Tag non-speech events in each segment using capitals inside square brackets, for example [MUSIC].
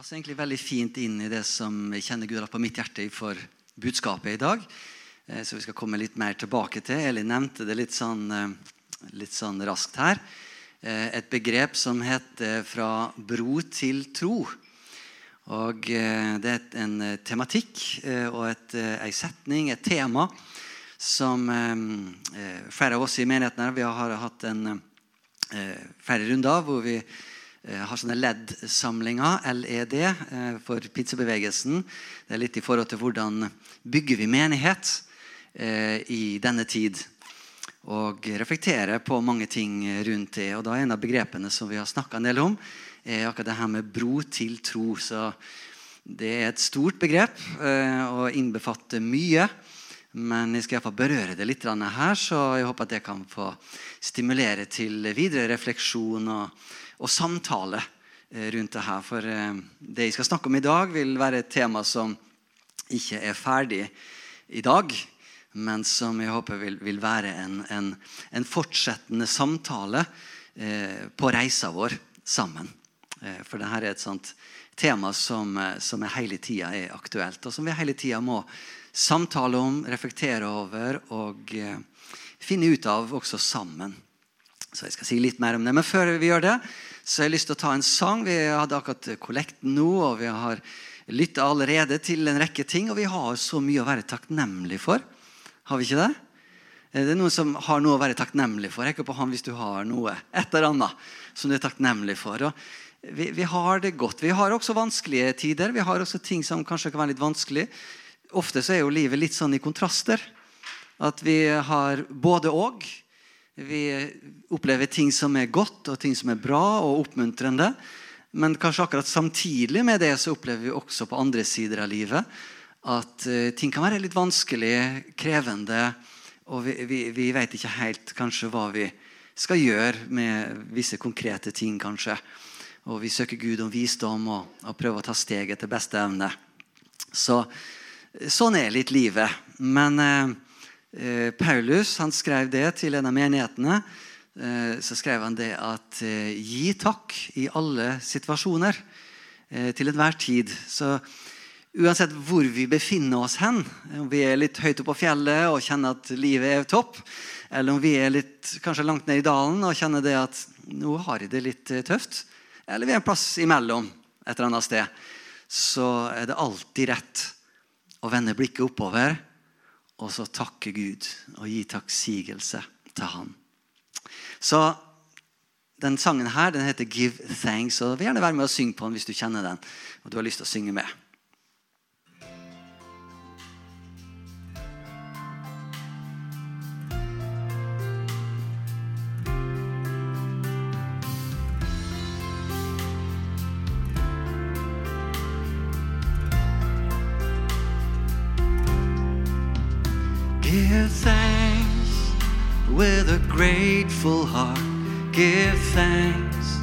passer egentlig veldig fint inn i det som jeg kjenner Gud har på mitt hjerte for budskapet i dag. Eh, Så vi skal komme litt mer tilbake til. Elin nevnte det litt sånn, eh, litt sånn raskt her. Eh, Et begrep som heter 'fra bro til tro'. Og Det er en tematikk og et, en setning, et tema, som flere av oss i menigheten her, vi har hatt en, flere runder hvor vi har sånne LED-samlinger, LED, eh, for pizzabevegelsen. Det er litt i forhold til hvordan bygger vi menighet eh, i denne tid. Og reflekterer på mange ting rundt det. Og da er en av begrepene som vi har snakka en del om, er akkurat det her med bro til tro. Så det er et stort begrep eh, og innbefatter mye. Men jeg skal i hvert fall berøre det litt her, så jeg håper at det kan få stimulere til videre refleksjon og, og samtale eh, rundt det her. For eh, det jeg skal snakke om i dag, vil være et tema som ikke er ferdig i dag, men som jeg håper vil, vil være en, en, en fortsettende samtale eh, på reisa vår sammen. For dette er et sånt tema som, som hele tida er aktuelt, og som vi hele tida må samtale om, reflektere over og finne ut av også sammen. Så jeg skal si litt mer om det. Men før vi gjør det, så jeg har lyst til å ta en sang. Vi hadde akkurat kollekten nå, og vi har lytta allerede til en rekke ting. Og vi har så mye å være takknemlig for. Har vi ikke det? Det Er noen som har noe å være takknemlig for? Rekk opp hånden hvis du har noe. Et eller annet som du er takknemlig for. Vi, vi har det godt. Vi har også vanskelige tider. Vi har også ting som kanskje kan være litt vanskelig. Ofte så er jo livet litt sånn i kontraster. At vi har både og. Vi opplever ting som er godt, og ting som er bra og oppmuntrende. Men kanskje akkurat samtidig med det så opplever vi også på andre sider av livet at eh, ting kan være litt vanskelig, krevende, og vi, vi, vi vet ikke helt kanskje hva vi skal gjøre med visse konkrete ting, kanskje. Og vi søker Gud om visdom og, og prøver å ta steget til beste evne. Så sånn er litt livet. Men eh, Paulus han skrev det til en av menighetene. Eh, så skrev han det at eh, gi takk i alle situasjoner. Eh, til enhver tid. Så uansett hvor vi befinner oss hen, om vi er litt høyt oppe på fjellet og kjenner at livet er topp, eller om vi er litt kanskje langt ned i dalen og kjenner det at nå har jeg det litt eh, tøft, eller vi er en plass imellom et eller annet sted, så er det alltid rett å vende blikket oppover og så takke Gud og gi takksigelse til Han. Så den sangen her den heter 'Give Thanks'. og vil gjerne være med og synge på den hvis du kjenner den og du har lyst til å synge med. Give thanks with a grateful heart. Give thanks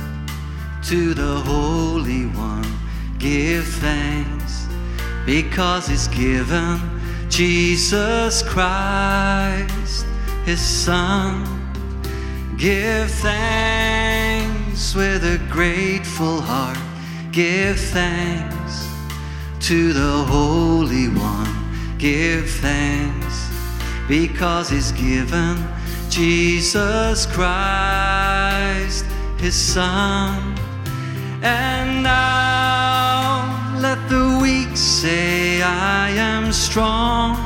to the Holy One. Give thanks because He's given Jesus Christ, His Son. Give thanks with a grateful heart. Give thanks to the Holy One. Give thanks because He's given Jesus Christ, His Son. And now let the weak say, I am strong.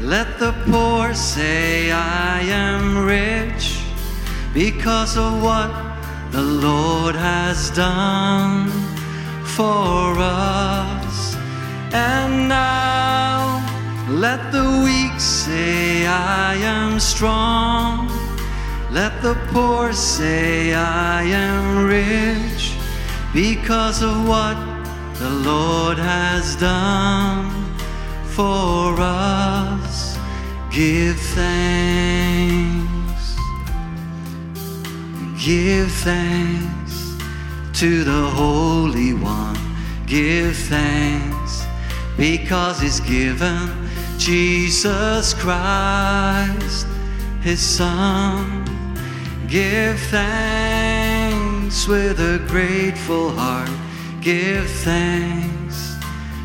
Let the poor say, I am rich because of what the Lord has done for us. And now let the weak say, I am strong. Let the poor say, I am rich because of what the Lord has done for us. Give thanks. Give thanks to the Holy One. Give thanks because He's given Jesus Christ, His Son. Give thanks with a grateful heart. Give thanks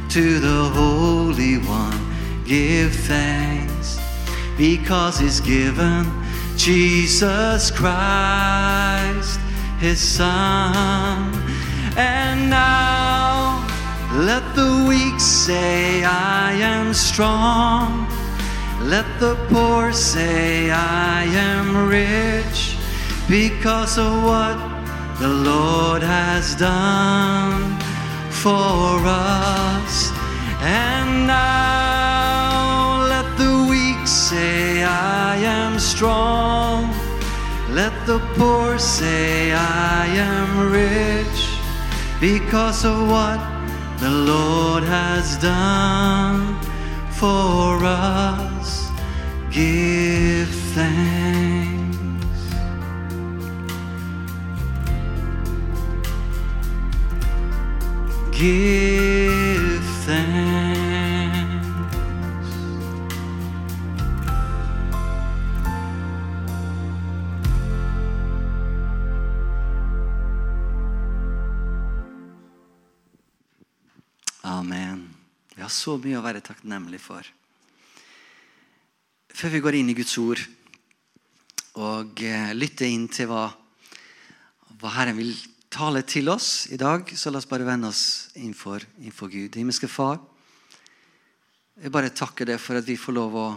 to the Holy One. Give thanks because He's given Jesus Christ, His Son. And now let the weak say, I am strong. Let the poor say, I am rich because of what the Lord has done for us. And now let the weak say, I am strong. Let the poor say, I am rich because of what the Lord has done for us. Give thanks. Give thanks. Amen. Vi har så mye å være takknemlig for. Før vi går inn i Guds ord og eh, lytter inn til hva, hva Herren vil tale til oss i dag, så la oss bare vende oss innenfor, innenfor Gud. Himmelske Far, jeg bare takker deg for at vi får lov å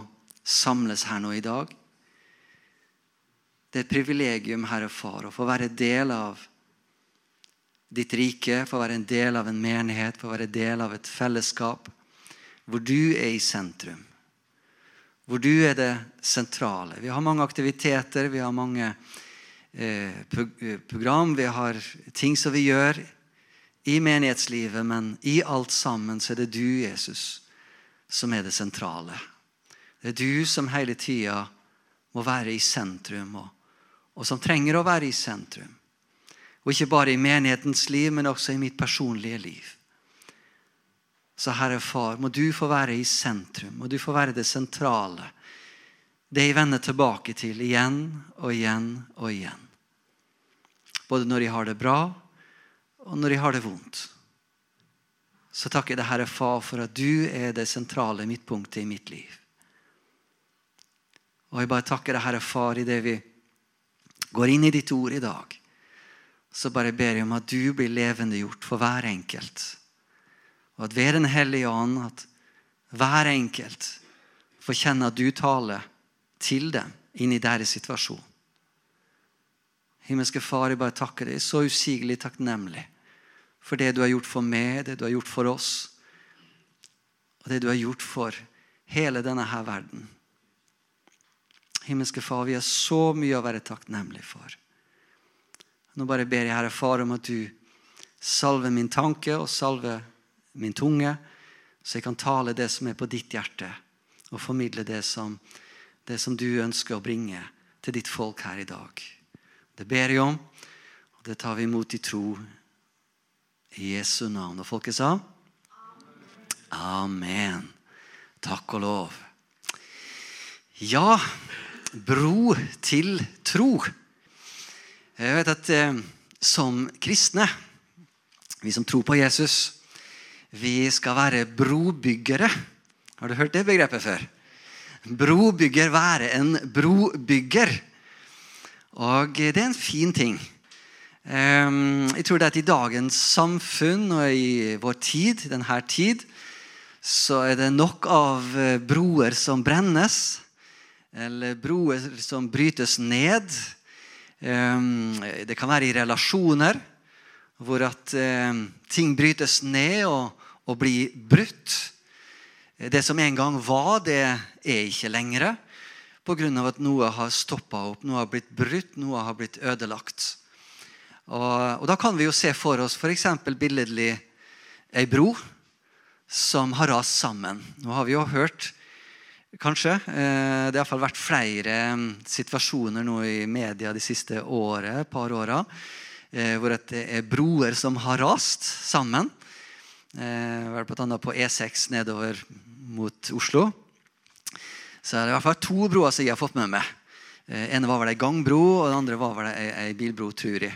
samles her nå i dag. Det er et privilegium, Herre Far, å få være del av ditt rike, få være en del av en menighet, få være del av et fellesskap hvor du er i sentrum. Hvor du er det sentrale. Vi har mange aktiviteter, vi har mange eh, program, vi har ting som vi gjør i menighetslivet, men i alt sammen så er det du, Jesus, som er det sentrale. Det er du som hele tida må være i sentrum, og, og som trenger å være i sentrum. Og ikke bare i menighetens liv, men også i mitt personlige liv. Så Herre Far, må du få være i sentrum, må du få være det sentrale. Det jeg vender tilbake til igjen og igjen og igjen. Både når jeg har det bra, og når jeg har det vondt. Så takker jeg deg, Herre Far, for at du er det sentrale midtpunktet i mitt liv. Og jeg bare takker deg, Herre Far, i det vi går inn i ditt ord i dag. Så bare ber jeg om at du blir levendegjort for hver enkelt. Og at ved Den hellige ånd at hver enkelt får kjenne at du taler til dem inn i deres situasjon. Himmelske Far, jeg bare takker deg så usigelig takknemlig for det du har gjort for meg, det du har gjort for oss, og det du har gjort for hele denne her verden. Himmelske Far, vi har så mye å være takknemlig for. Nå bare ber jeg Herre Far om at du salver min tanke og salver min tunge, så jeg kan tale det som er på ditt hjerte, og formidle det som, det som du ønsker å bringe til ditt folk her i dag. Det ber jeg om, og det tar vi imot i tro i Jesu navn. Og folket sa? Amen. Takk og lov. Ja, bro til tro. Jeg vet at eh, som kristne, vi som tror på Jesus, vi skal være brobyggere. Har du hørt det begrepet før? Brobygger, være en brobygger. Og det er en fin ting. Ehm, jeg tror det at i dagens samfunn og i vår tid, denne tid, så er det nok av eh, broer som brennes, eller broer som brytes ned. Ehm, det kan være i relasjoner hvor at ehm, ting brytes ned og, og blir brutt. Det som en gang var, det er ikke lenger. Pga. at noe har stoppa opp, noe har blitt brutt, noe har blitt ødelagt. Og, og Da kan vi jo se for oss f.eks. billedlig ei bro som har rast sammen. Nå har vi jo hørt kanskje. Eh, det har iallfall vært flere mm, situasjoner nå i media de siste året, par åra eh, hvor det er broer som har rast sammen. Eh, Bl.a. på E6 nedover mot Oslo. Så det er i hvert fall to broer som jeg har fått med meg. ene var vel ei gangbro, og den andre var vel ei bilbro, tror jeg.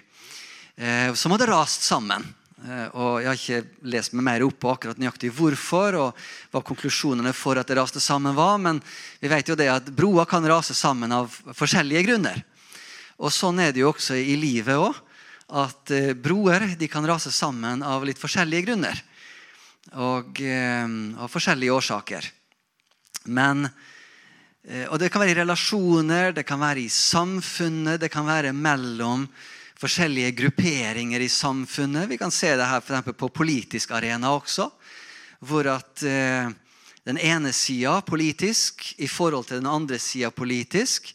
Som hadde rast sammen. Eh, og Jeg har ikke lest meg mer opp på akkurat nøyaktig hvorfor og hva konklusjonene for at det raste sammen var, men vi vet jo det at broer kan rase sammen av forskjellige grunner. Og Sånn er det jo også i livet òg. At eh, broer kan rase sammen av litt forskjellige grunner. Og eh, av forskjellige årsaker. Men og Det kan være i relasjoner, det kan være i samfunnet, det kan være mellom forskjellige grupperinger i samfunnet. Vi kan se det her for på politisk arena også. Hvor at eh, den ene sida politisk i forhold til den andre sida politisk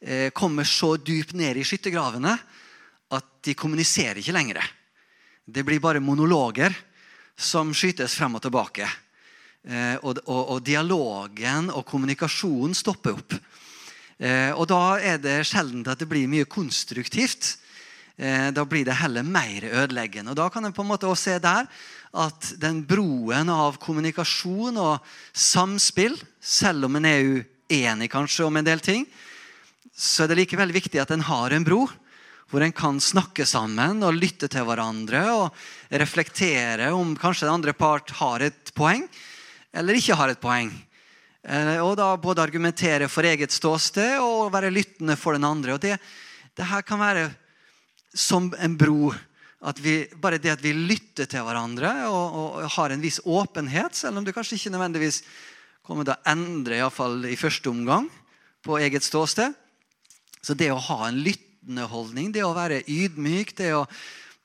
eh, kommer så dypt ned i skyttergravene at de kommuniserer ikke lenger. Det blir bare monologer som skytes frem og tilbake. Eh, og, og, og, dialogen og kommunikasjonen stopper opp. Og da er det sjelden at det blir mye konstruktivt da blir det heller mer ødeleggende. Og Da kan en på en måte også se der at den broen av kommunikasjon og samspill, selv om en er uenig kanskje om en del ting, så er det likevel viktig at en har en bro hvor en kan snakke sammen og lytte til hverandre og reflektere om kanskje den andre part har et poeng eller ikke har et poeng. Eh, og da både argumentere for eget ståsted og være lyttende for den andre. Og det, det her kan være som en bro. Vi, bare det at vi lytter til hverandre og, og, har en viss åpenhet, selv om du kanskje ikke nødvendigvis kommer til å endre, iallfall i første omgang, på eget ståsted. Så det å ha en lyttende holdning, det å være ydmyk, det å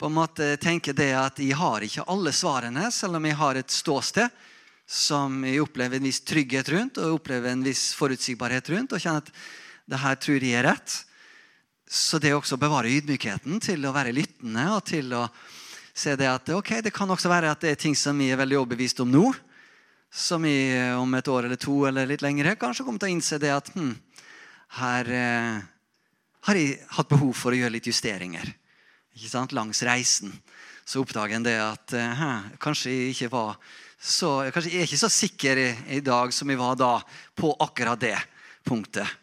på en måte tenke det at jeg har ikke alle svarene, selv om jeg har et ståsted som jeg opplever en viss trygghet rundt og opplever en viss forutsigbarhet rundt, og kjenner at det her tror jeg er rett. Så det også å bevare ydmykheten til å være lyttende og til å se det at ok, det kan også være at det er ting som vi er veldig overbevist om nå, som vi om et år eller to eller litt lengre kanskje kommer til å innse det at hm, her eh, har jeg hatt behov for å gjøre litt justeringer. Ikke sant? Langs reisen så oppdager en det at eh, kanskje jeg ikke var så, kanskje jeg er ikke så sikker i, i dag som jeg var da på akkurat det punktet.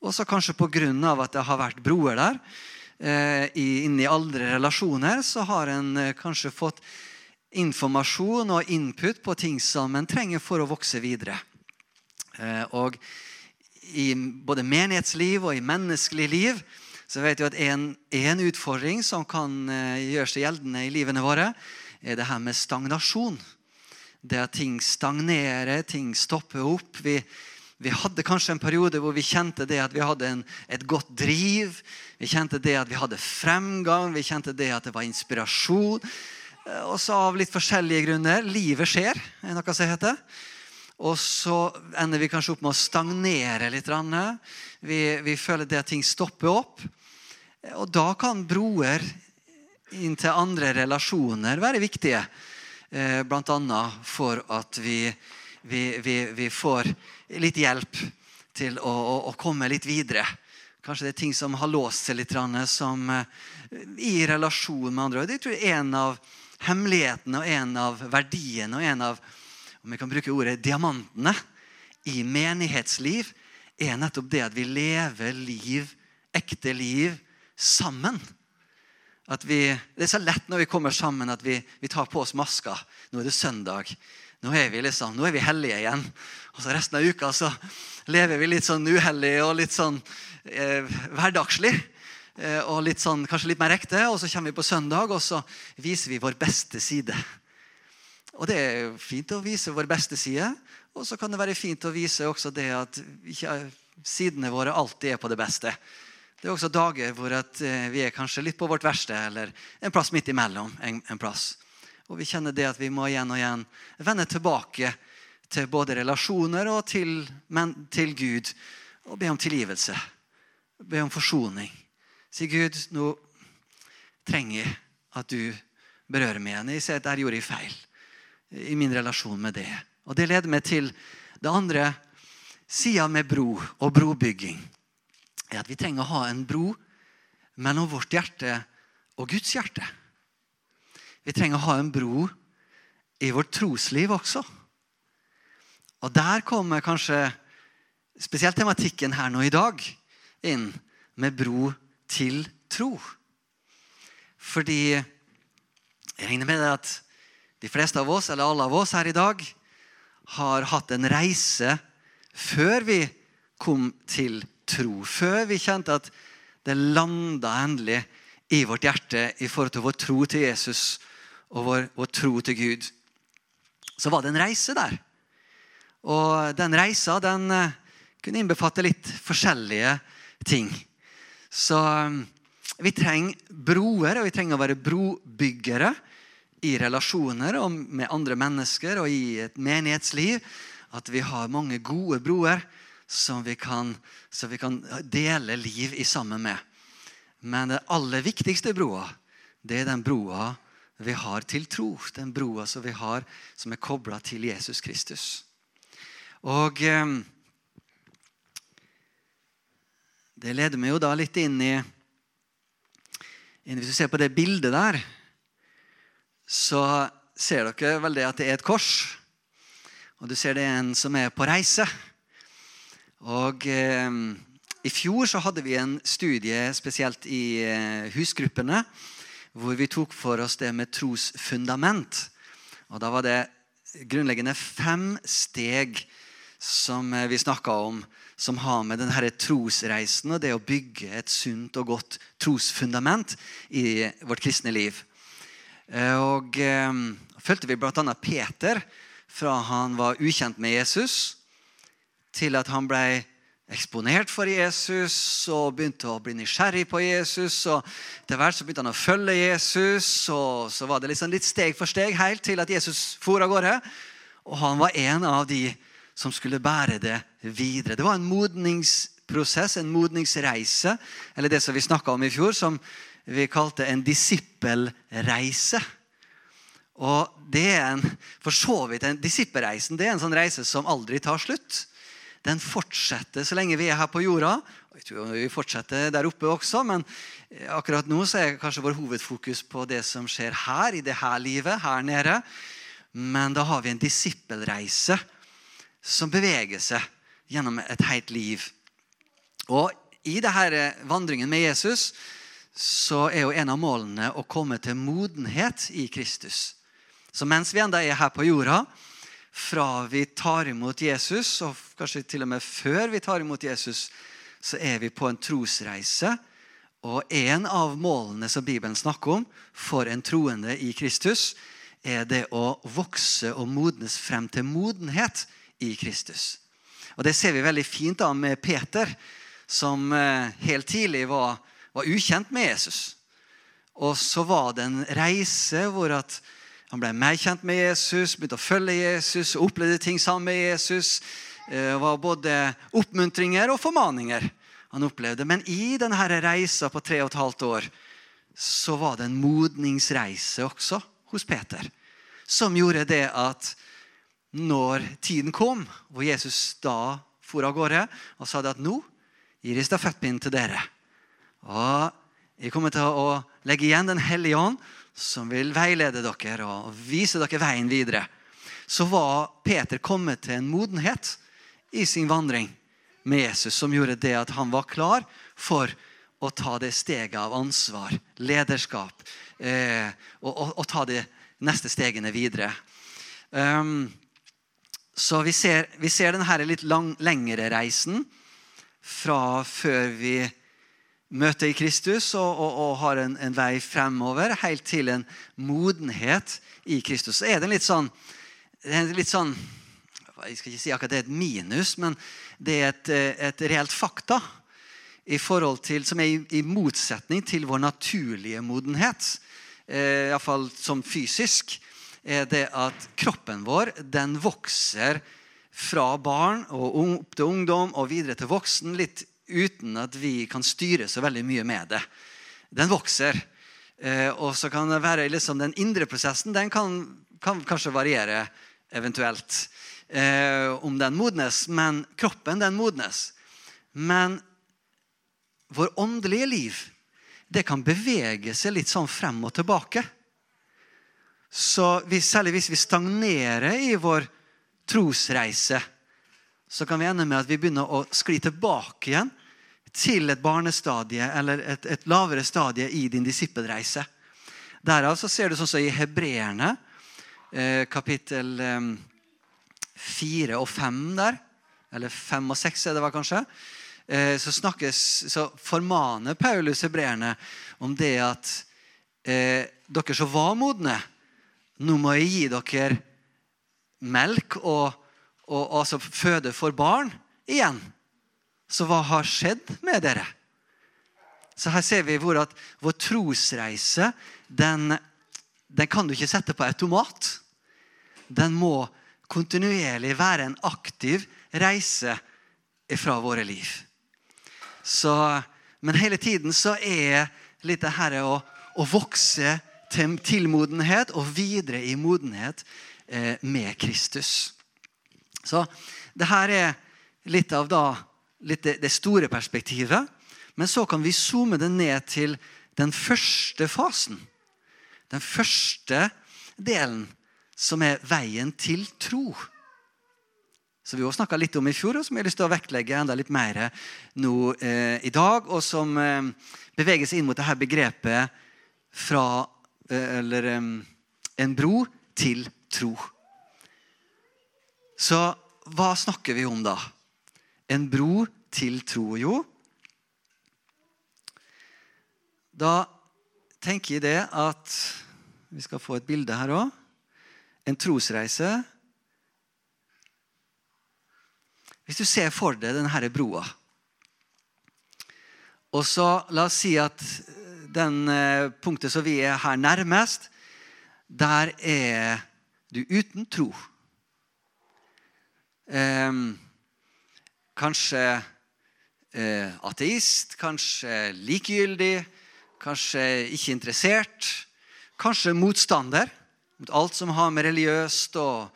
Også kanskje pga. at det har vært broer der. Inni inn i aldre relasjoner så har en eh, kanskje fått informasjon og input på ting som en trenger for å vokse videre. Eh, og i både menighetsliv og i menneskelig liv så vet vi at en, en utfordring som kan eh, gjøre seg gjeldende i livene våre, er det her med stagnasjon. Det at ting stagnerer, ting stopper opp. Vi, vi hadde kanskje en periode hvor vi kjente det at vi hadde en, et godt driv. Vi kjente det at vi hadde fremgang, vi kjente det at det var inspirasjon. Også og så av litt forskjellige grunner. Livet skjer, er noe som heter. Og så ender vi kanskje opp med å stagnere litt. Vi, vi føler det at ting stopper opp. Og da kan broer inn til andre relasjoner være viktige. Blant Bl.a. for at vi, vi, vi, vi får litt hjelp til å, å, å, komme litt videre. Kanskje det er ting som har låst seg litt, som eh, i relasjon med andre. Det tror jeg er en av hemmelighetene og en av verdiene og en av om vi kan bruke ordet, diamantene i menighetsliv, er nettopp det at vi lever liv, ekte liv, sammen. At vi, det er så lett når vi kommer sammen, at vi, vi tar på oss masker. Nå er det søndag. Nå er vi liksom, nå er vi hellige igjen. Og så resten av uka så lever vi litt sånn uhellig og litt sånn eh, hverdagslig. Eh, og litt sånn, kanskje litt mer ekte. Og så kommer vi på søndag, og så viser vi vår beste side. Og det er fint å vise vår beste side. Og så kan det være fint å vise også det at ikke sidene våre alltid er på det beste. Det er også dager hvor eh, vi er kanskje litt på vårt verste, eller en plass midt imellom. en, en plass. Og vi kjenner det at vi må igjen og igjen vende tilbake til både relasjoner og til, men, til Gud og be om tilgivelse. Be om forsoning. Si, Gud, nå trenger jeg at du berører meg igjen. Jeg ser at der gjorde jeg feil i min relasjon med det. Og Det leder meg til det andre sida med bro og brobygging. er at Vi trenger å ha en bro mellom vårt hjerte og Guds hjerte. Vi trenger å ha en bro i vårt trosliv også. Og der kommer kanskje spesielt tematikken her nå i dag inn med bro til tro. Fordi Jeg regner med at de fleste av oss, eller alle av oss her i dag, har hatt en reise før vi kom til tro. Før vi kjente at det landa endelig i vårt hjerte i forhold til vår tro til Jesus og vår, vår tro til Gud. Så var det en reise der. Og den reisa den eh, kunne innbefatte litt forskjellige ting. Så eh, vi trenger broer, og vi trenger å være brobyggere i relasjoner og med andre mennesker og i et menighetsliv. At vi har mange gode broer som vi kan, som vi kan dele liv i sammen med. Men den aller viktigste broa, det er den broa vi har til tro. Den broa som vi har som er kobla til Jesus Kristus. Og eh, det leder meg jo da litt inn i Hvis du ser på det bildet der, så ser dere vel det at det er et kors. Og du ser det er en som er på reise. Og eh, I fjor så hadde vi en studie spesielt i eh, husgruppene hvor vi tok for oss det med trosfundament. Og Da var det grunnleggende fem steg som eh, vi snakka om, som har med denne trosreisen og det å bygge et sunt og godt trosfundament i vårt kristne liv. Eh, og eh, fulgte vi bl.a. Peter fra han var ukjent med Jesus, til at han ble eksponert for Jesus og begynte å bli nysgjerrig på Jesus. og Etter hvert så begynte han å følge Jesus, og så var det liksom litt steg for steg helt til at Jesus for av gårde. Og han var en av de som skulle bære det videre. Det var en modningsprosess, en modningsreise, eller det som vi snakka om i fjor, som vi kalte en disippelreise. Og det er en, for så vidt en Disippelreisen det er en sånn reise som aldri tar slutt. Den fortsetter så lenge vi er her på jorda. Jeg tror vi fortsetter der oppe også, men akkurat nå så er kanskje vår hovedfokus på det som skjer her, i det her livet, her nede. Men da har vi en disippelreise som beveger seg gjennom et helt liv. Og i denne vandringen med Jesus så er jo en av målene å komme til modenhet i Kristus. Så mens vi enda er her på jorda, fra vi tar imot Jesus, og kanskje til og med før vi tar imot Jesus, så er vi på en trosreise. Og en av målene som Bibelen snakker om for en troende i Kristus, er det å vokse og modnes frem til modenhet i Kristus. Og Det ser vi veldig fint da med Peter, som eh, helt tidlig var, var ukjent med Jesus. Og så var det en reise hvor at han ble mer kjent med Jesus, begynte å følge Jesus, opplevde ting sammen med Jesus. Det var både oppmuntringer og formaninger han opplevde. Men i denne reisa på tre og et halvt år så var det en modningsreise også hos Peter. Som gjorde det at når tiden kom, hvor Jesus da for av gårde og sa det at nå gir jeg stafettpinnen til dere. Og jeg kommer til å legge igjen Den hellige ånd, som vil veilede dere og vise dere veien videre. Så var Peter kommet til en modenhet i sin vandring med Jesus som gjorde det at han var klar for å ta det steget av ansvar, lederskap, eh, og, og, og, ta de neste stegene videre. Um, så vi ser, vi ser denne litt lang, lengre reisen fra før vi møter i Kristus og, og, og har en, en, vei fremover, helt til en modenhet i Kristus. Så er det litt sånn, litt sånn Jeg skal ikke si akkurat det er et minus, men det er et, et reelt fakta til, som er i, i motsetning til vår naturlige modenhet. Eh, Iallfall som fysisk er det at kroppen vår den vokser fra barn og opp til ungdom og videre til voksen litt uten at vi kan styre så veldig mye med det. Den vokser. Eh, og så kan det være liksom Den indre prosessen den kan, kan kanskje variere eventuelt eh, om den modnes, men kroppen den modnes. Men vår åndelige liv det kan bevege seg litt sånn frem og tilbake. Så hvis, særlig hvis vi stagnerer i vår trosreise, så kan vi ende med at vi begynner å skli tilbake igjen til et barnestadie eller et, et lavere stadie i din disippelreise. Derav så ser du sånn som i Hebreerne, eh, kapittel eh, 4 og 5 der, eller 5 og 6 er det var kanskje, eh, så, snakkes, så formaner Paulus hebreerne om det at eh, dere som var modne, nå må jeg gi dere melk og, og altså føde for barn igjen. Så hva har skjedd med dere? Så her ser vi hvor at vår trosreise den, den kan du ikke sette på automat. Den må kontinuerlig være en aktiv reise fra våre liv. Så, men hele tiden så er litt det her å, å vokse til, til, modenhet og videre i modenhet eh, med Kristus. Så det her er litt av da, litt det, det store perspektivet. Men så kan vi zoome det ned til den første fasen. Den første delen, som er veien til tro. Som vi også snakka litt om i fjor, og som jeg har lyst til å vektlegge enda litt mer nå eh, i dag. Og som eh, beveger seg inn mot dette begrepet fra eh, Eller eh, en bro til tro. Så hva snakker vi om da? En bro til tro. Jo, da tenker jeg det at Vi skal få et bilde her òg. En trosreise. Hvis du ser for deg denne broa Og så la oss si at den eh, punktet som vi er her nærmest, der er du uten tro. Eh, kanskje eh, ateist, kanskje likegyldig kanskje ikke interessert, kanskje motstander mot alt som har med religiøst og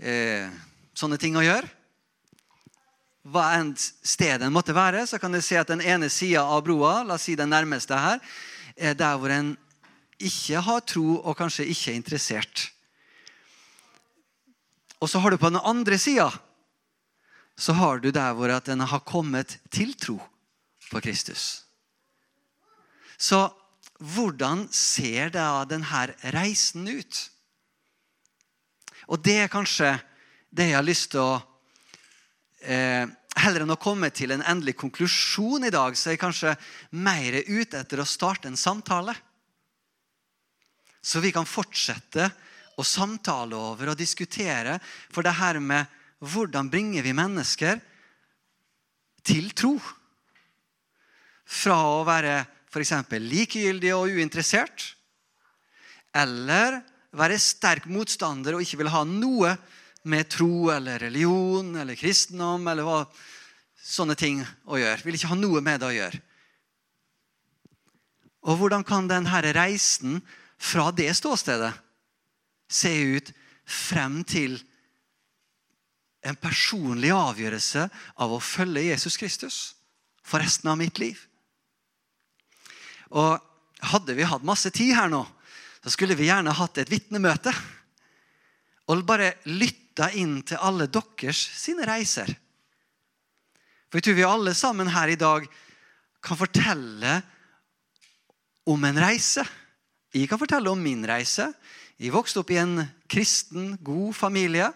eh, sånne ting å gjøre. Hva enn stedet måtte være, så kan du se at den ene sida av broa, la oss si den nærmeste her, er der hvor en ikke har tro og kanskje ikke er interessert. Og så har du på den andre sida så har du der hvor at en har kommet til tro på Kristus. Så hvordan ser da denne reisen ut? Og det er kanskje det jeg har lyst til å eh, Heller enn å komme til en endelig konklusjon i dag, så er jeg kanskje mer ute etter å starte en samtale. Så vi kan fortsette å samtale over og diskutere for det her med hvordan bringer vi mennesker til tro. Fra å være f.eks. likegyldig og uinteressert. Eller være sterk motstander og ikke vil ha noe med tro eller religion eller kristendom eller hva, sånne ting å gjøre. Vil ikke ha noe med det å gjøre. Og hvordan kan denne reisen fra det ståstedet se ut frem til en personlig avgjørelse av å følge Jesus Kristus for resten av mitt liv? Og hadde vi hatt masse tid her nå, så skulle vi gjerne hatt et vitnemøte. Og bare lytta inn til alle deres sine reiser. For jeg tror vi alle sammen her i dag kan fortelle om en reise. Jeg kan fortelle om min reise. Jeg vokste opp i en kristen, god familie.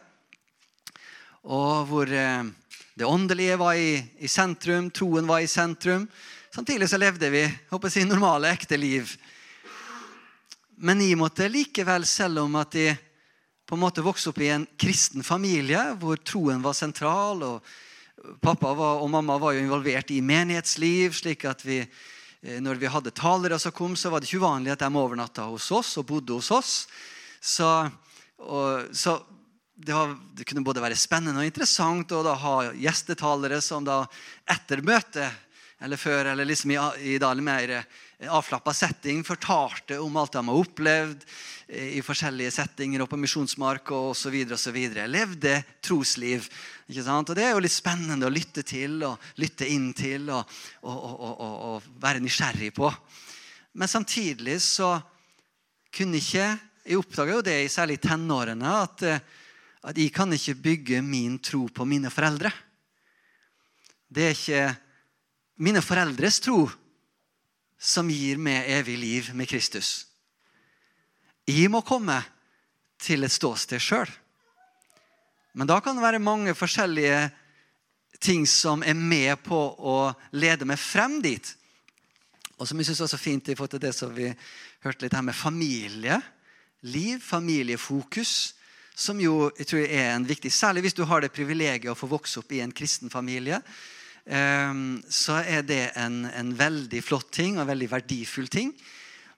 Og hvor eh, det åndelige var i, i sentrum, troen var i sentrum. Samtidig så levde vi håper jeg, normale, ekte liv. Men jeg måtte likevel, selv om at jeg på en måte vokste opp i en kristen familie hvor troen var sentral, og pappa var, og mamma var jo involvert i menighetsliv, slik at vi, eh, når vi hadde talere som kom, så var det ikke uvanlig at de overnatta hos oss og bodde hos oss. Så, og, så det, var, det, kunne både være spennende og interessant å ha gjestetalere som da etter møtet eller før, eller liksom i, i da, mer eh, avslappa setting, fortalte om alt de har opplevd eh, i forskjellige settinger og på misjonsmark osv. Levde trosliv. ikke sant? Og Det er jo litt spennende å lytte til og lytte inn til og, og, og, og være nysgjerrig på. Men samtidig så kunne ikke Jeg oppdaga jo det i særlig tenårene, at, eh, at jeg kan ikke bygge min tro på mine foreldre. Det er ikke mine foreldres tro som gir meg evig liv med Kristus. jeg må komme til et ståsted sjøl. Men da kan det være mange forskjellige ting som er med på å lede meg frem dit. Og som jeg synes var så fint i forhold til det som vi hørte litt her med familie. Liv, familiefokus, som jo jeg tror er en viktig Særlig hvis du har det privilegiet å få vokse opp i en kristen familie. Ehm, så er det en, en veldig flott ting og en veldig verdifull ting.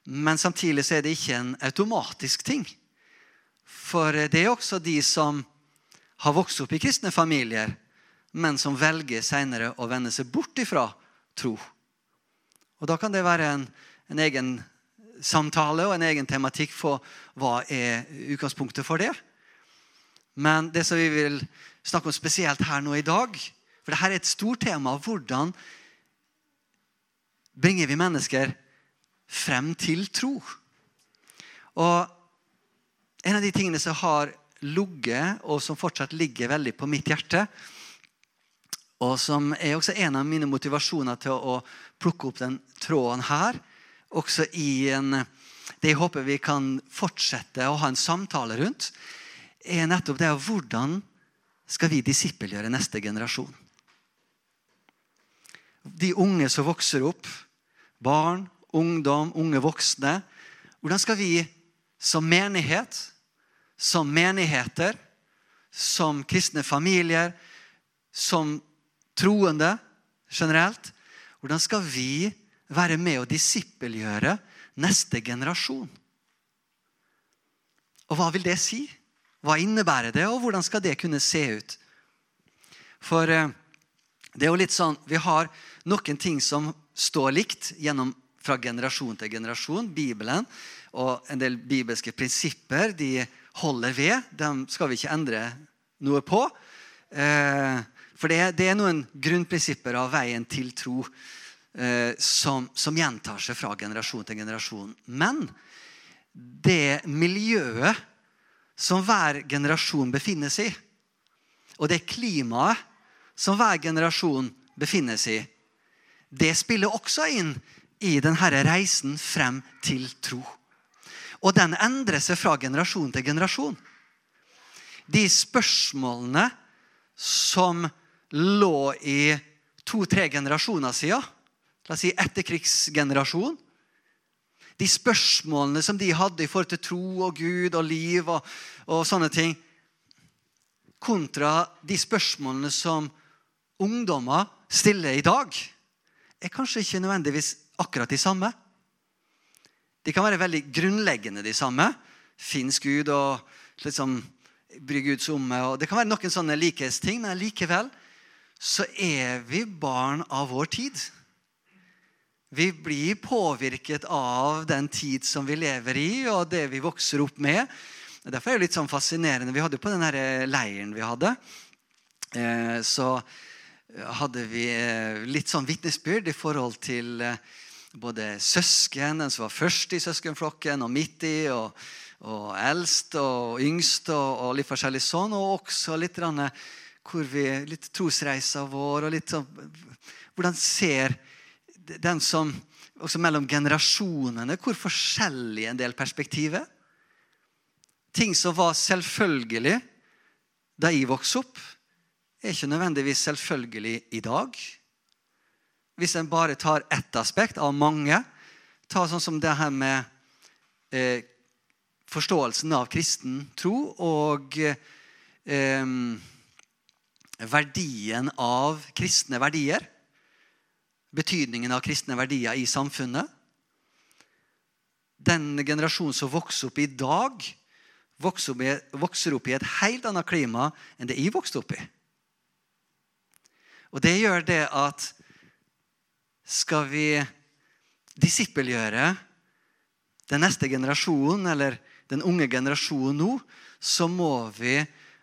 Men samtidig så er det ikke en automatisk ting. For det er også de som har vokst opp i kristne familier, men som velger senere å vende seg bort ifra tro. Og Da kan det være en, en egen samtale og en egen tematikk for hva er utgangspunktet for det. Men det som vi vil snakke om spesielt her nå i dag For dette er et stort tema. Hvordan bringer vi mennesker frem til tro? Og en av de tingene som har ligget, og som fortsatt ligger veldig på mitt hjerte, og som er også en av mine motivasjoner til å plukke opp den tråden her, også i en, det jeg håper vi kan fortsette å ha en samtale rundt, er nettopp det av hvordan skal vi disippelgjøre neste generasjon. De unge som vokser opp, barn, ungdom, unge voksne. Hvordan skal vi som menighet, som menigheter, som kristne familier, som troende generelt Hvordan skal vi være med å disippelgjøre neste generasjon? Og hva vil det si? Hva innebærer det, og hvordan skal det kunne se ut? For eh, det er jo litt sånn, Vi har noen ting som står likt gjennom fra generasjon til generasjon. Bibelen og en del bibelske prinsipper de holder ved. Dem skal vi ikke endre noe på. Eh, for det, er noen grunnprinsipper av veien til tro eh, som, som, gjentar seg fra generasjon til generasjon. Men det miljøet som hver generasjon befinner seg i, og det klimaet som hver generasjon befinner seg i, det spiller også inn i denne reisen frem til tro. Og den endrer seg fra generasjon til generasjon. De spørsmålene som lå i to-tre generasjoner siden, la oss si etterkrigsgenerasjon De spørsmålene som de hadde i forhold til tro og Gud og liv og, og sånne ting, kontra de spørsmålene som ungdommer stiller i dag, er kanskje ikke nødvendigvis akkurat de samme. De kan være veldig grunnleggende de samme. Fins Gud og liksom bry Guds omme. og Det kan være noen sånne likhetsting, men likevel så er vi barn av vår tid. Vi blir påvirket av den tid som vi lever i, og det vi vokser opp med. Derfor er det litt sånn fascinerende. Vi hadde På den leiren vi hadde, eh, så hadde vi eh, litt sånn vitnesbyrd i forhold til eh, både søsken, den som var først i søskenflokken, og midt i, og, og eldst og yngst, og, og litt forskjellig sånn. Og også litt hvor vi, litt trosreisa vår og litt sånn Hvordan ser den som Også mellom generasjonene, hvor forskjellig en del perspektiver. Ting som var selvfølgelig da jeg vokste opp, er ikke nødvendigvis selvfølgelig i dag. Hvis en bare tar ett aspekt av mange, ta sånn som det her med eh, forståelsen av kristen tro og eh, verdien av kristne verdier. Betydningen av kristne verdier i samfunnet. Den generasjonen som vokser opp i dag, vokser opp i, et helt annet klima enn det jeg vokste opp i. Og Det gjør det at skal vi disippelgjøre den neste generasjonen, eller den unge generasjonen nå, så må vi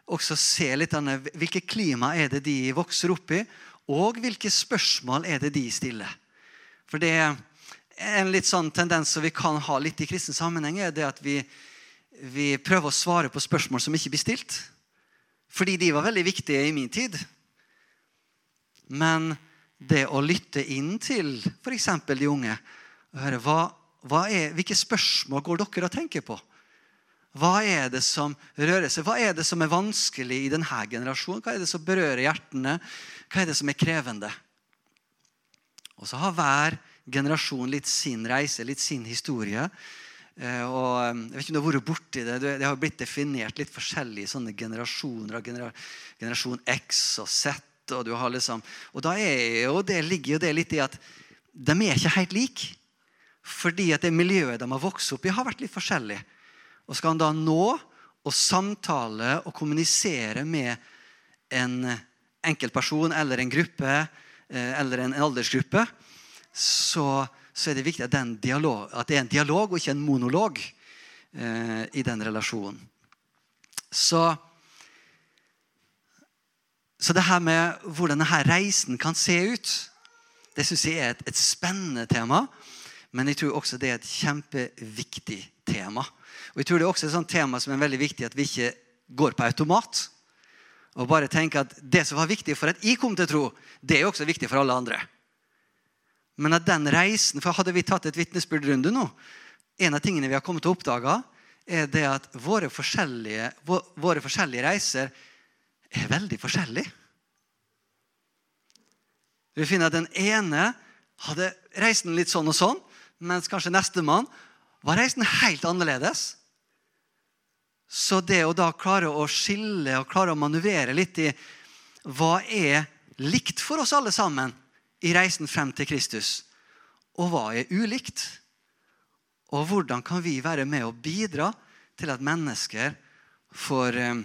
også se litt an hvilket klima er det de vokser opp i, og hvilke spørsmål er det de stiller. For det er en litt sånn tendens som vi kan ha litt i kristen sammenheng, er det at vi, vi prøver å svare på spørsmål som ikke blir stilt. Fordi de var veldig viktige i min tid. Men det å lytte inn til f.eks. de unge og høre hva, hva er, Hvilke spørsmål går dere og tenker på? Hva er det som rører seg? Hva er det som er vanskelig i denne generasjonen? Hva er det som berører hjertene? Hva er det som er krevende? Og så har hver generasjon litt sin reise, litt sin historie. Eh, og eh, jeg vet ikke om du har vært borti det. Det har blitt definert litt forskjellige sånne generasjoner. Generasjon X og Z. Og, du har liksom, og da er jo, det ligger jo det litt i at de er ikke helt like. Fordi at det miljøet de har vokst opp i, har vært litt forskjellig. Og skal han da nå og samtale og kommunisere med en enkeltperson eller en gruppe eh, eller en aldersgruppe, så, så er det viktig at, dialog, at, det er en dialog og ikke en monolog eh, i den relasjonen. Så, så det her med hvordan denne reisen kan se ut, det syns jeg er et, et spennende tema. Men jeg tror også det er et kjempeviktig tema. Og jeg tror det er også et sånt tema som er veldig viktig at vi ikke går på automat. Og bare tenker at det som var viktig for at jeg kom til tro, det er også viktig for alle andre. Men at den reisen, for Hadde vi tatt et vitnesbyrdrunde nå En av tingene vi har kommet til å oppdage, er det at våre forskjellige, våre forskjellige reiser er veldig forskjellige. Vi finner at den ene hadde reisen litt sånn og sånn, mens kanskje nestemann var reisen helt annerledes. Så det å da klare å skille og klare å manøvrere litt i hva er likt for oss alle sammen i reisen frem til Kristus, og hva er ulikt? Og hvordan kan vi være med og bidra til at mennesker får eh,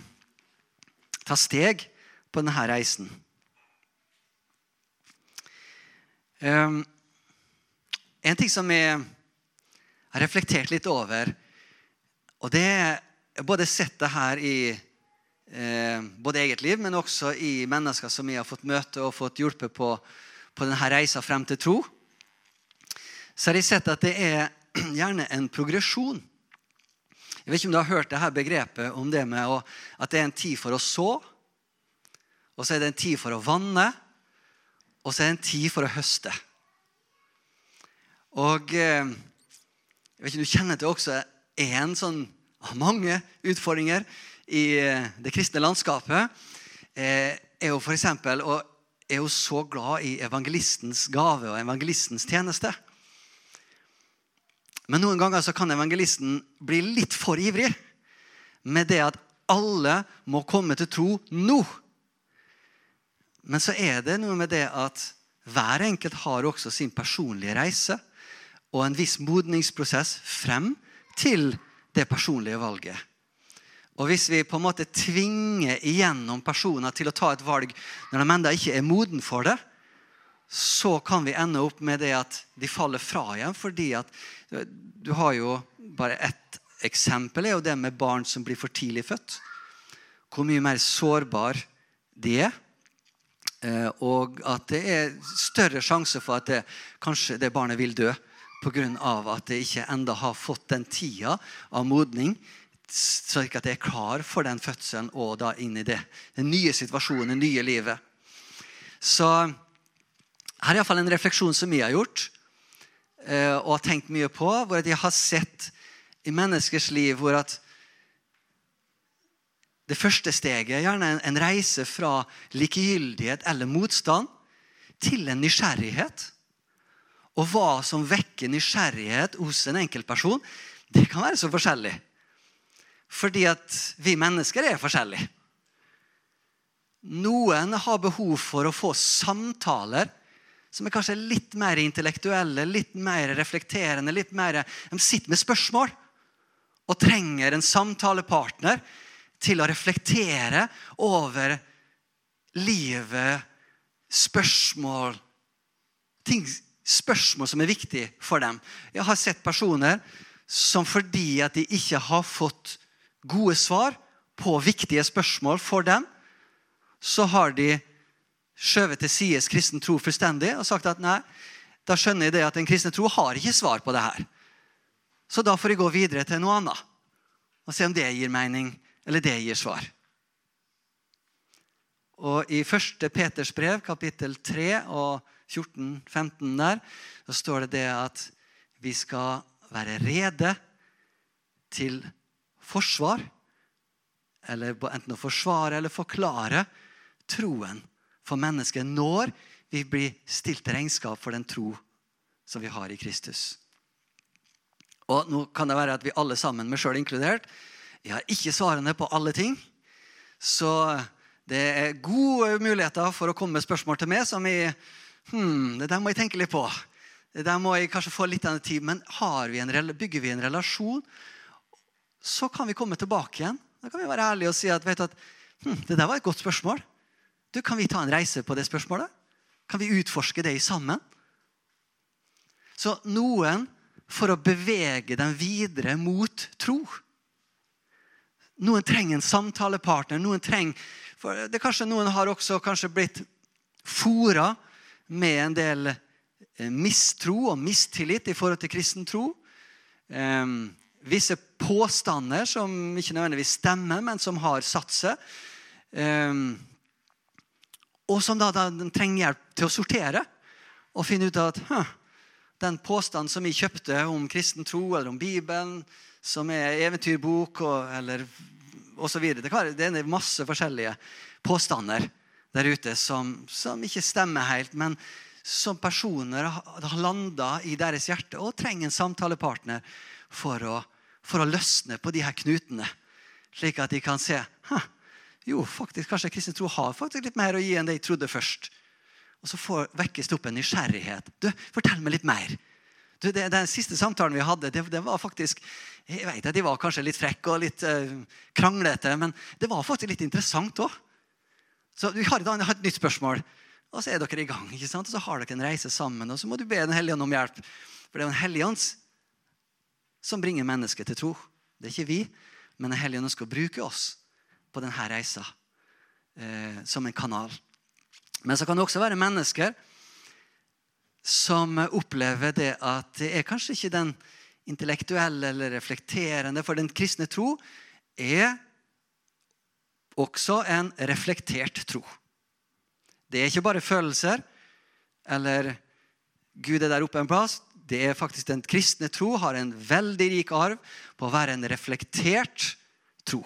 ta steg på denne reisen? Um, en ting som jeg har reflektert litt over, og det er både sett det her i eh, både eget liv, men også i mennesker som jeg har fått møte og fått hjulpet på, på denne reisa frem til tro, så har jeg sett at det er [CLEARS THROAT] gjerne en progresjon. Jeg vet ikke om du har hørt det her begrepet om det med å, at det er en tid for å så, og så er det en tid for å vanne, og så er det en tid for å høste. Og eh, jeg vet ikke, Du kjenner til også en sånn av mange utfordringer i eh, det kristne landskapet. Eh, er jo eksempel, og er jo så glad i evangelistens gave og evangelistens tjeneste. Men noen ganger så kan evangelisten bli litt for ivrig med det at alle må komme til tro nå. Men så er det noe med det at hver enkelt har også sin personlige reise og en viss modningsprosess frem til det personlige valget. Og Hvis vi på en måte tvinger igjennom personer til å ta et valg når de ennå ikke er moden for det, så kan vi ende opp med det at de faller fra igjen. fordi at du har jo bare ett eksempel, er jo det med barn som blir for tidlig født. Hvor mye mer sårbar de er. Eh, og at det er større sjanse for at det, kanskje det barnet vil dø pga. at det ikke enda har fått den tida av modning slik at det er klar for den fødselen og da inn i det, den nye situasjonen, det nye livet. Så her er iallfall en refleksjon som jeg har gjort eh, og har tenkt mye på. Hvor jeg har sett i menneskers liv hvor at det første steget er gjerne en reise fra likegyldighet eller motstand til en nysgjerrighet. Og hva som vekker nysgjerrighet hos en enkeltperson, det kan være så forskjellig. Fordi at vi mennesker er forskjellige. Noen har behov for å få samtaler som er kanskje litt mer intellektuelle, litt mer reflekterende. litt mer, De sitter med spørsmål og trenger en samtalepartner til å reflektere over livet, spørsmål ting spørsmål som er viktige for dem. Jeg har sett personer som fordi at de ikke har fått gode svar på viktige spørsmål for dem, så har de skjøvet til sides kristen tro fullstendig og sagt at nei, da skjønner jeg det at en kristne tro har ikke svar på det her. Så da får jeg gå videre til noe annet og se om det gir mening, eller det gir svar. Og I 1. Peters brev, kapittel 3 og 14-15 der, så står det det at vi skal være rede til forsvar. Eller enten å forsvare eller forklare troen for mennesket når vi blir stilt til regnskap for den tro som vi har i Kristus. Og nå kan det være at vi alle sammen, meg sjøl inkludert, jeg har ikke svarene på alle ting. Så det er gode muligheter for å komme med spørsmål til meg som jeg hmm, Det der må jeg tenke litt på. Det der må jeg kanskje få litt av tid. Men vi en, bygger vi en relasjon, så kan vi komme tilbake igjen. Da kan vi være ærlige og si at, du, at hm, det der var et godt spørsmål. Du, Kan vi ta en reise på det spørsmålet? Kan vi utforske det sammen? Så noen for å bevege dem videre mot tro. Noen trenger en samtalepartner. noen trenger, for det Kanskje noen har også kanskje blitt fora med en del eh, mistro og mistillit i forhold til kristen tro. Visse påstander som ikke nødvendigvis stemmer, men som har satt seg. Og som da, da trenger hjelp til å sortere og finne ut at den påstanden som vi kjøpte om kristen tro eller om Bibelen, som er eventyrbok og, eller osv. Det, det er masse forskjellige påstander der ute som, som ikke stemmer helt, men som personer har landa i deres hjerte og trenger en samtalepartner for å, for å løsne på de her knutene. Slik at de kan se jo, faktisk, kanskje kristen tro har faktisk litt mer å gi enn det jeg trodde først. Og så får, vekkes det opp en nysgjerrighet. Du, Fortell meg litt mer. Du, det, Den siste samtalen vi hadde, det, det var faktisk jeg vet at De var kanskje litt frekke og litt uh, kranglete, men det var faktisk litt interessant òg. Så vi har har et, nytt spørsmål, og så er dere i gang. ikke sant? Og så har dere en reise sammen, og så må du be Den hellige ånd om hjelp. For det er Den hellige ånd som bringer mennesket til tro. Det er ikke vi, men Den hellige ånd skal bruke oss på denne reisa eh, som en kanal. Men så kan det også være mennesker som opplever det at det er kanskje ikke den intellektuelle eller reflekterende, for den kristne tro er også en reflektert tro. Det er ikke bare følelser eller Gud er der oppe en plass. Det er faktisk Den kristne tro har en veldig rik arv på å være en reflektert tro.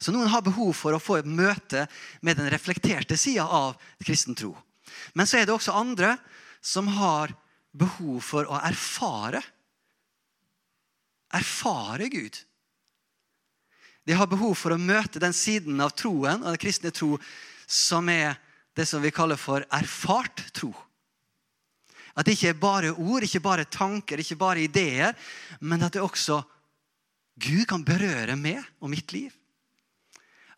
Så noen har behov for å få et møte med den reflekterte sida av kristen tro. Men så er det også andre som har behov for å erfare. Erfare Gud. De har behov for å møte den siden av troen og den kristne tro som er det som vi kaller for erfart tro. At det ikke er bare ord, ikke bare tanker, ikke bare ideer, men at det også Gud kan berøre meg og mitt liv.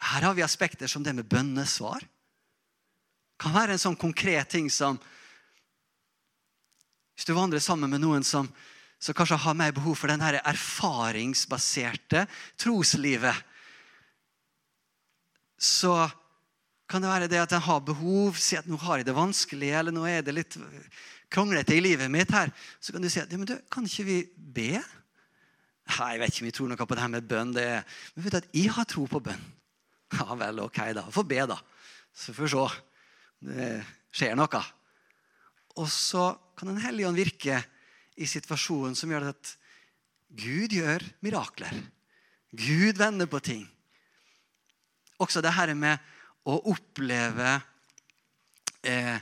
Her har vi aspekter som det med bønnesvar. Det kan være en sånn konkret ting som Hvis du vandrer sammen med noen som, som kanskje har mer behov for den erfaringsbaserte troslivet, så kan det være det at en har behov Si at nå har jeg det vanskelig, eller nå er det litt kronglete i livet mitt her. Så kan du si at ja, men du, kan ikke vi be? Nei, jeg vet ikke om vi tror noe på det her med bønn. Det er, men vet du at jeg har tro på bønn. Ja vel, ok, da. Få be, da. Så får vi se. Det skjer noe. Og så kan Den hellige ånd virke i situasjonen som gjør at Gud gjør mirakler. Gud vender på ting. Også det her med å oppleve eh,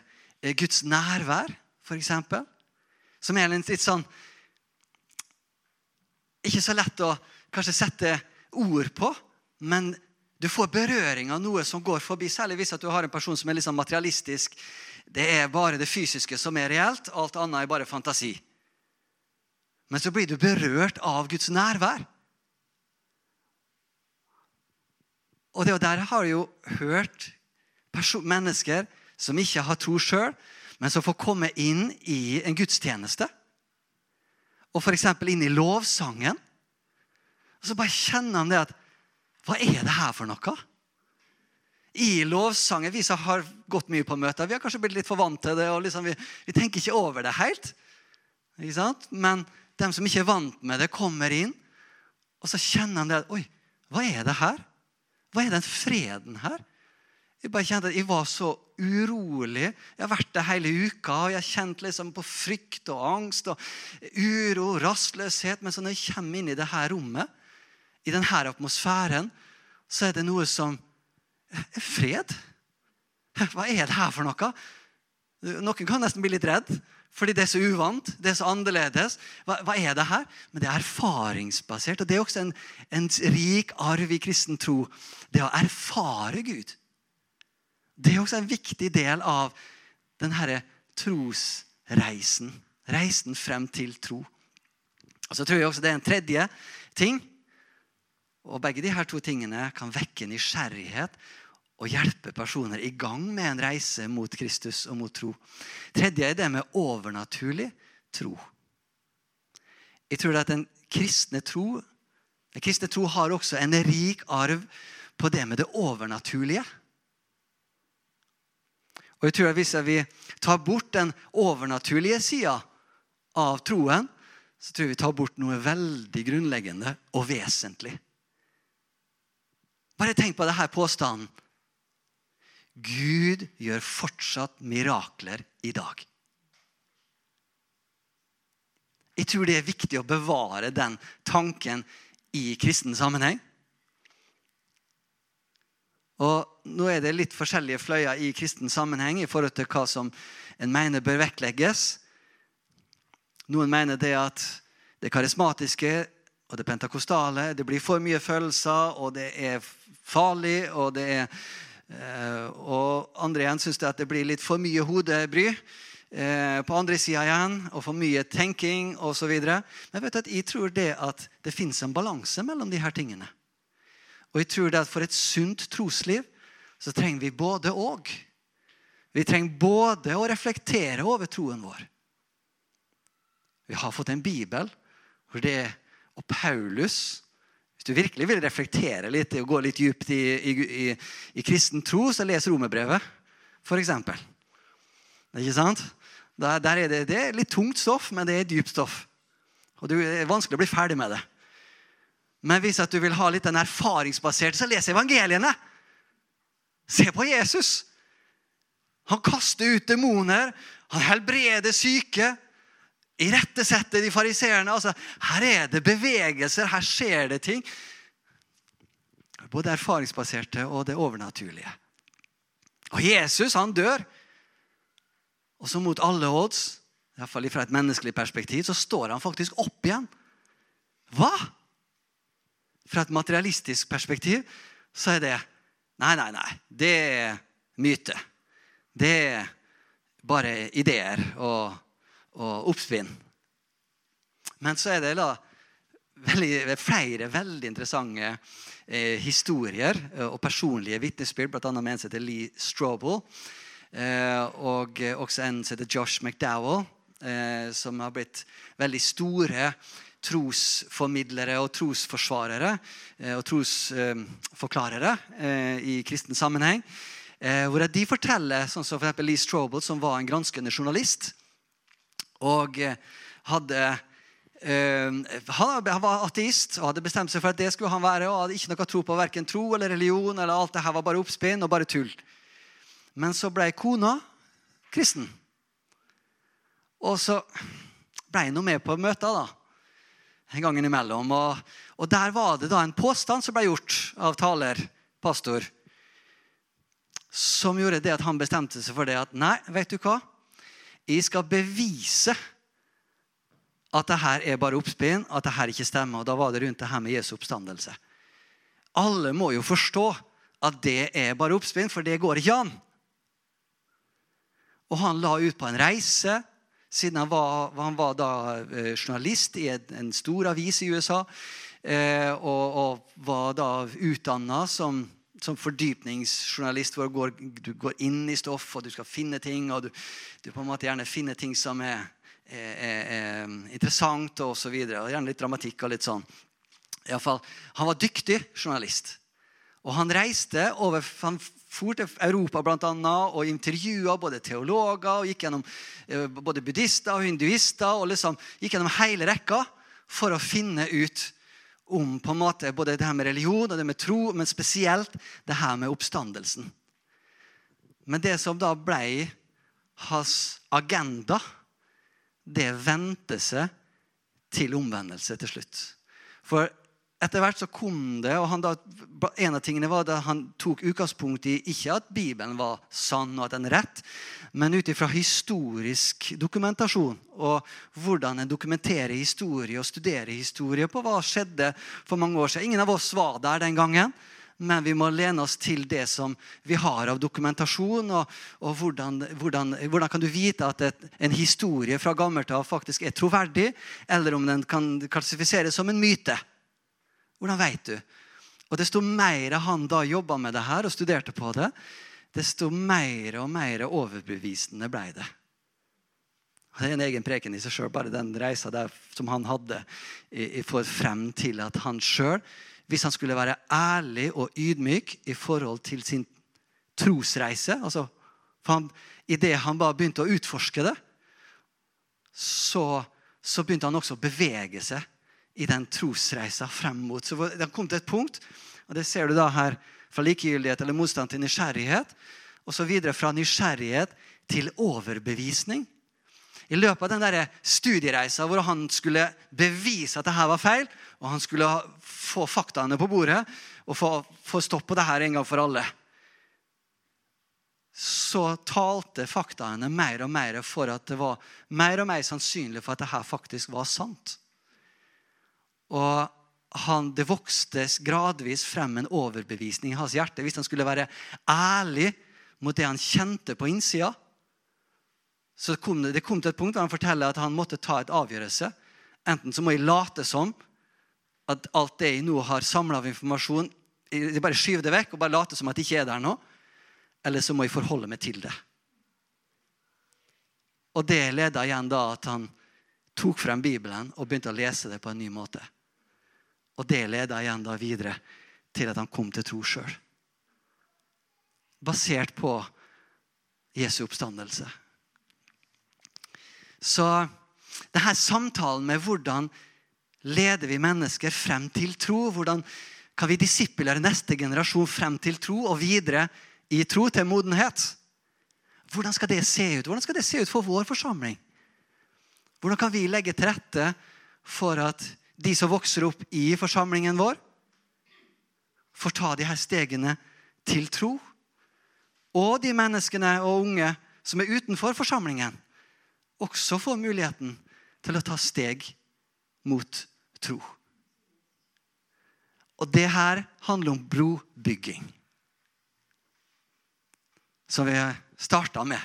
Guds nærvær, f.eks. Som er litt sånn Ikke så lett å kanskje sette ord på, men du får berøring av noe som går forbi, særlig hvis du har en person som er litt sånn materialistisk. Det er bare det fysiske som er reelt, alt annet er bare fantasi. Men så blir du berørt av Guds nærvær. Og det der har jo hørt mennesker som ikke har tro sjøl, men som får komme inn i en gudstjeneste. Og f.eks. inn i lovsangen. Og så bare kjenner han det at hva er det her for noe? I lovsangen, Vi som har gått mye på møter, vi har kanskje blitt litt for vant til det. og liksom vi, vi, tenker ikke over det helt. Ikke sant? Men de som ikke er vant med det, kommer inn, og så kjenner de at Oi, hva er det her? Hva er den freden her? Jeg bare kjente at jeg var så urolig. Jeg har vært der hele uka og jeg har kjent liksom på frykt og angst og uro og rastløshet. Men så når jeg kommer inn i det her rommet, i denne atmosfæren så er det noe som er fred. Hva er det her for noe? Noen kan nesten bli litt redd, fordi det er så uvant. det er så annerledes. Hva, hva er det her? Men det er erfaringsbasert. Og det er også en, en rik arv i kristen tro. Det å erfare Gud. Det er også en viktig del av denne trosreisen. Reisen frem til tro. Og så tror jeg også det er en tredje ting. Og begge de her to tingene kan vekke nysgjerrighet og hjelpe personer i gang med en reise mot Kristus og mot tro. Tredje er det med overnaturlig tro. Jeg tror at den kristne tro den kristne tro har også en rik arv på det med det overnaturlige. Og jeg tror at Hvis vi tar bort den overnaturlige sida av troen, så tror jeg vi tar bort noe veldig grunnleggende og vesentlig. Bare tenk på denne påstanden. Gud gjør fortsatt mirakler i dag. Jeg tror det er viktig å bevare den tanken i kristen sammenheng. Og Nå er det litt forskjellige fløyer i kristen sammenheng i forhold til hva som en mener bør vektlegges. Noen mener det at det karismatiske og det pentakostale det blir for mye følelser, og det er farlig. Og, det er, og andre igjen syns det blir litt for mye hodebry. Eh, på andre sida igjen, og for mye tenking osv. Men vet du at jeg tror det at det fins en balanse mellom de her tingene. Og jeg tror det at for et sunt trosliv så trenger vi både og. Vi trenger både å reflektere over troen vår. Vi har fått en bibel hvor det og Paulus Hvis du virkelig vil reflektere litt og gå litt dypt i, i, i, i kristen tro, så les romerbrevet, f.eks. Ikke sant? Der, der er det, det, er litt tungt stoff, men det er dypt stoff. Og Det er vanskelig å bli ferdig med det. Men hvis du vil ha litt den erfaringsbaserte, så les evangeliene. Se på Jesus. Han kaster ut demoner. Han helbreder syke irettesette de fariseerne. Altså, her er det bevegelser, her skjer det ting. Både erfaringsbaserte og det overnaturlige. Og Jesus han dør. Og så mot alle odds, iallfall fra et menneskelig perspektiv, så står han faktisk opp igjen. Hva? Fra et materialistisk perspektiv så er det Nei, nei, nei. Det er myte. Det er bare ideer og og oppspinn. Men så er det da veldig, flere veldig interessante eh, historier eh, og personlige vitnesbyrd, bl.a. med en som heter Lee Strobel, eh, og også en som heter Josh McDowell, eh, som har blitt veldig store trosformidlere og trosforsvarere eh, og trosforklarere eh, i kristen sammenheng. hvor de forteller, sånn som for Lee Strobel, som var en granskende journalist, og eh, hadde uh, han var ateist og hadde bestemt seg for at det skulle han være. og hadde ikke noe tro på verken tro eller religion. eller Alt det her var bare oppspinn og bare tull. Men så ble kona kristen. Og så ble jeg med på møter da, en gang imellom. Og, og, der var det da en påstand som ble gjort av taler, pastor, som gjorde det at han bestemte seg for det at nei, vet du hva? Jeg skal bevise at det her er bare oppspinn, at det her ikke stemmer. Og da var det rundt det her med Jesu oppstandelse. Alle må jo forstå at det er bare oppspinn, for det går ikke an. Og han la ut på en reise, siden han var, han var da eh, journalist i en stor avis i USA. Eh, og, og var da utdanna som som fordypningsjournalist hvor går, du går inn i stoff og du skal finne ting. og Du, du på en måte gjerne finner ting som er, er, er, er interessant og osv. Gjerne litt dramatikk og litt sånn. I alle fall, han var dyktig journalist. Og han reiste over, han for til Europa blant annet, og intervjua både teologer og gikk gjennom eh, både buddhister og hinduister. og liksom Gikk gjennom hele rekka for å finne ut om på en måte både det her med religion og det med tro, men spesielt det her med oppstandelsen. Men det som da ble hans agenda, det vendte seg til omvendelse til slutt. For etter hvert så kom det, og han da, En av tingene var at han tok utgangspunkt i ikke at Bibelen var sann og at den er rett, men ut ifra historisk dokumentasjon og hvordan en dokumenterer historie og studerer historie på hva skjedde for mange år siden. Ingen av oss var der den gangen, men vi må lene oss til det som vi har av dokumentasjon. Og, og hvordan, hvordan, hvordan, kan du vite at et, en historie fra gammelt av faktisk er troverdig, eller om den kan klassifiseres som en myte? Hvordan veit du? Og Desto mer han da jobba med det her og studerte på det, desto mer og mer overbevisende ble det. Det er en egen preken i seg sjøl, bare den reisa der som han hadde for frem til at han sjøl, hvis han skulle være ærlig og ydmyk i forhold til sin trosreise altså for han, Idet han bare begynte å utforske det, så, så begynte han også å bevege seg i den trosreisa frem mot. Så det har til et punkt, og det ser du da her, fra likegyldighet eller motstand til nysgjerrighet, og så videre fra nysgjerrighet til overbevisning. I løpet av den der studiereisa hvor han skulle bevise at det her var feil, og han skulle få faktaene på bordet og få, få stopp på det her en gang for alle, så talte faktaene mer og mer for at det var mer og mer sannsynlig for at det her faktisk var sant. Og han, det vokste gradvis frem en overbevisning i hans hjerte. Hvis han skulle være ærlig mot det han kjente på innsida, så kom det, det kom til et punkt der han forteller at han måtte ta et avgjørelse. Enten så må jeg late som at alt det jeg nå har samla av informasjon, jeg bare skyver det vekk og bare late som at det ikke er der nå. Eller så må jeg forholde meg til det. Og det leda igjen da at han tok frem Bibelen og begynte å lese det på en ny måte. Og det leda igjen da videre til at han kom til tro sjøl. Basert på Jesu oppstandelse. Så denne samtalen med hvordan leder vi mennesker frem til tro, hvordan kan vi disiplere neste generasjon frem til tro og videre i tro til modenhet? Hvordan skal det se ut? Hvordan skal det se ut for vår forsamling? Hvordan kan vi legge til rette for at de som vokser opp i forsamlingen vår, får ta de her stegene til tro. Og de menneskene og unge som er utenfor forsamlingen, også får muligheten til å ta steg mot tro. Og det her handler om brobygging. Som vi starta med.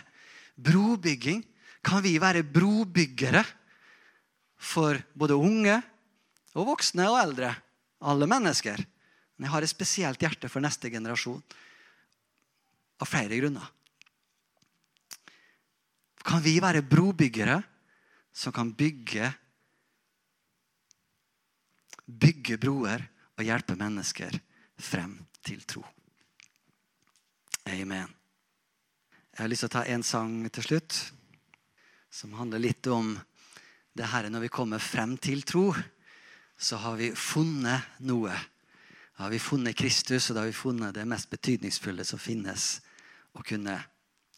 Brobygging. Kan vi være brobyggere for både unge og voksne og eldre. Alle mennesker. Men jeg har et spesielt hjerte for neste generasjon. Av flere grunner. Kan vi være brobyggere som kan bygge Bygge broer og hjelpe mennesker frem til tro? Amen. Jeg har lyst til å ta en sang til slutt som handler litt om det her når vi kommer frem til tro så har vi funnet noe. Da har vi funnet Kristus, og da har vi funnet det mest betydningsfulle som finnes å kunne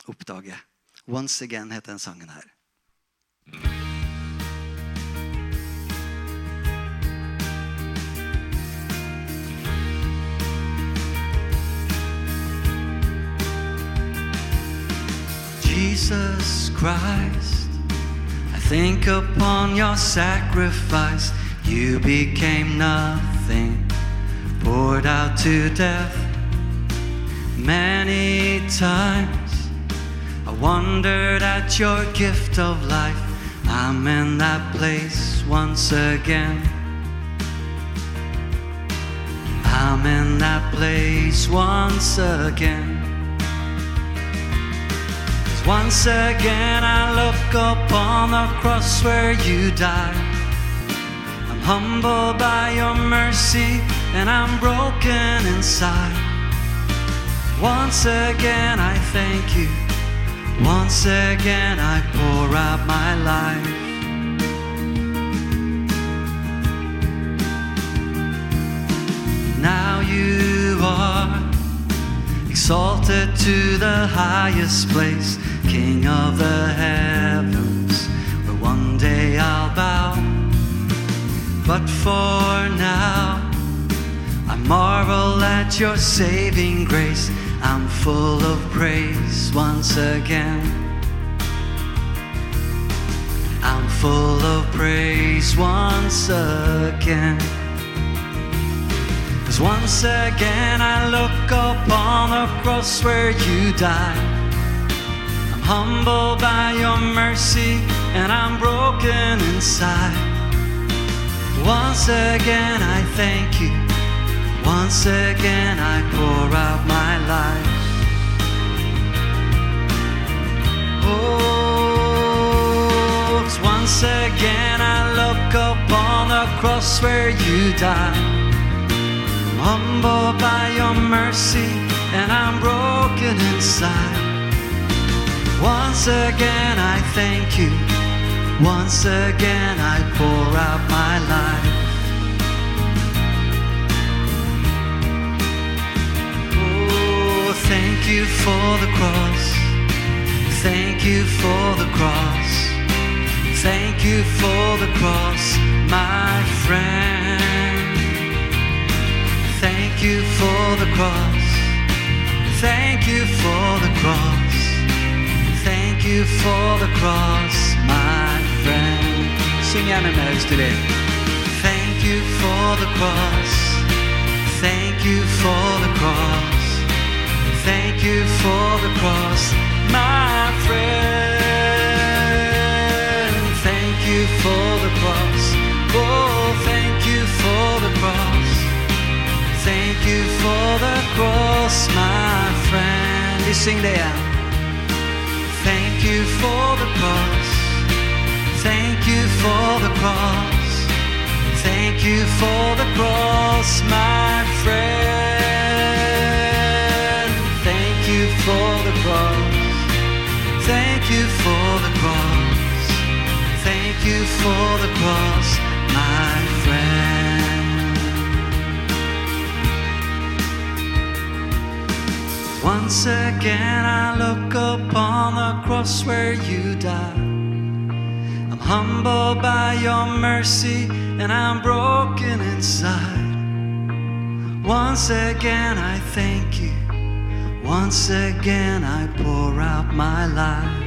oppdage. Once Again heter den sangen her. Jesus Christ, I think upon your sacrifice. You became nothing, poured out to death. Many times I wondered at your gift of life. I'm in that place once again. I'm in that place once again. once again I look upon the cross where you died humbled by your mercy, and I'm broken inside. Once again, I thank you. Once again, I pour out my life. Now you are exalted to the highest place, King of the heavens, where one day I'll bow but for now, I marvel at your saving grace. I'm full of praise once again. I'm full of praise once again. Cause once again I look upon the cross where you died. I'm humbled by your mercy and I'm broken inside. Once again I thank you. Once again I pour out my life. Oh, once again I look upon the cross where you died. I'm humbled by your mercy and I'm broken inside. Once again I thank you. Once again I pour out my life. Oh, thank you for the cross. Thank you for the cross. Thank you for the cross, my friend. Thank you for the cross. Thank you for the cross. Thank you for the cross, my gjerne med høystilig. Thank you for the cross. Thank you for the cross. Thank you for the cross, my friend. Thank you for the cross. Oh, thank you for the cross. Thank you for the cross, my friend. Synger det igjen. Thank you for the cross. You for the cross. Thank you for the cross, my friend. Thank you for the cross. Thank you for the cross. Thank you for the cross, my friend. Once again I look upon the cross where you died. Humbled by your mercy and I'm broken inside. Once again I thank you. Once again I pour out my life.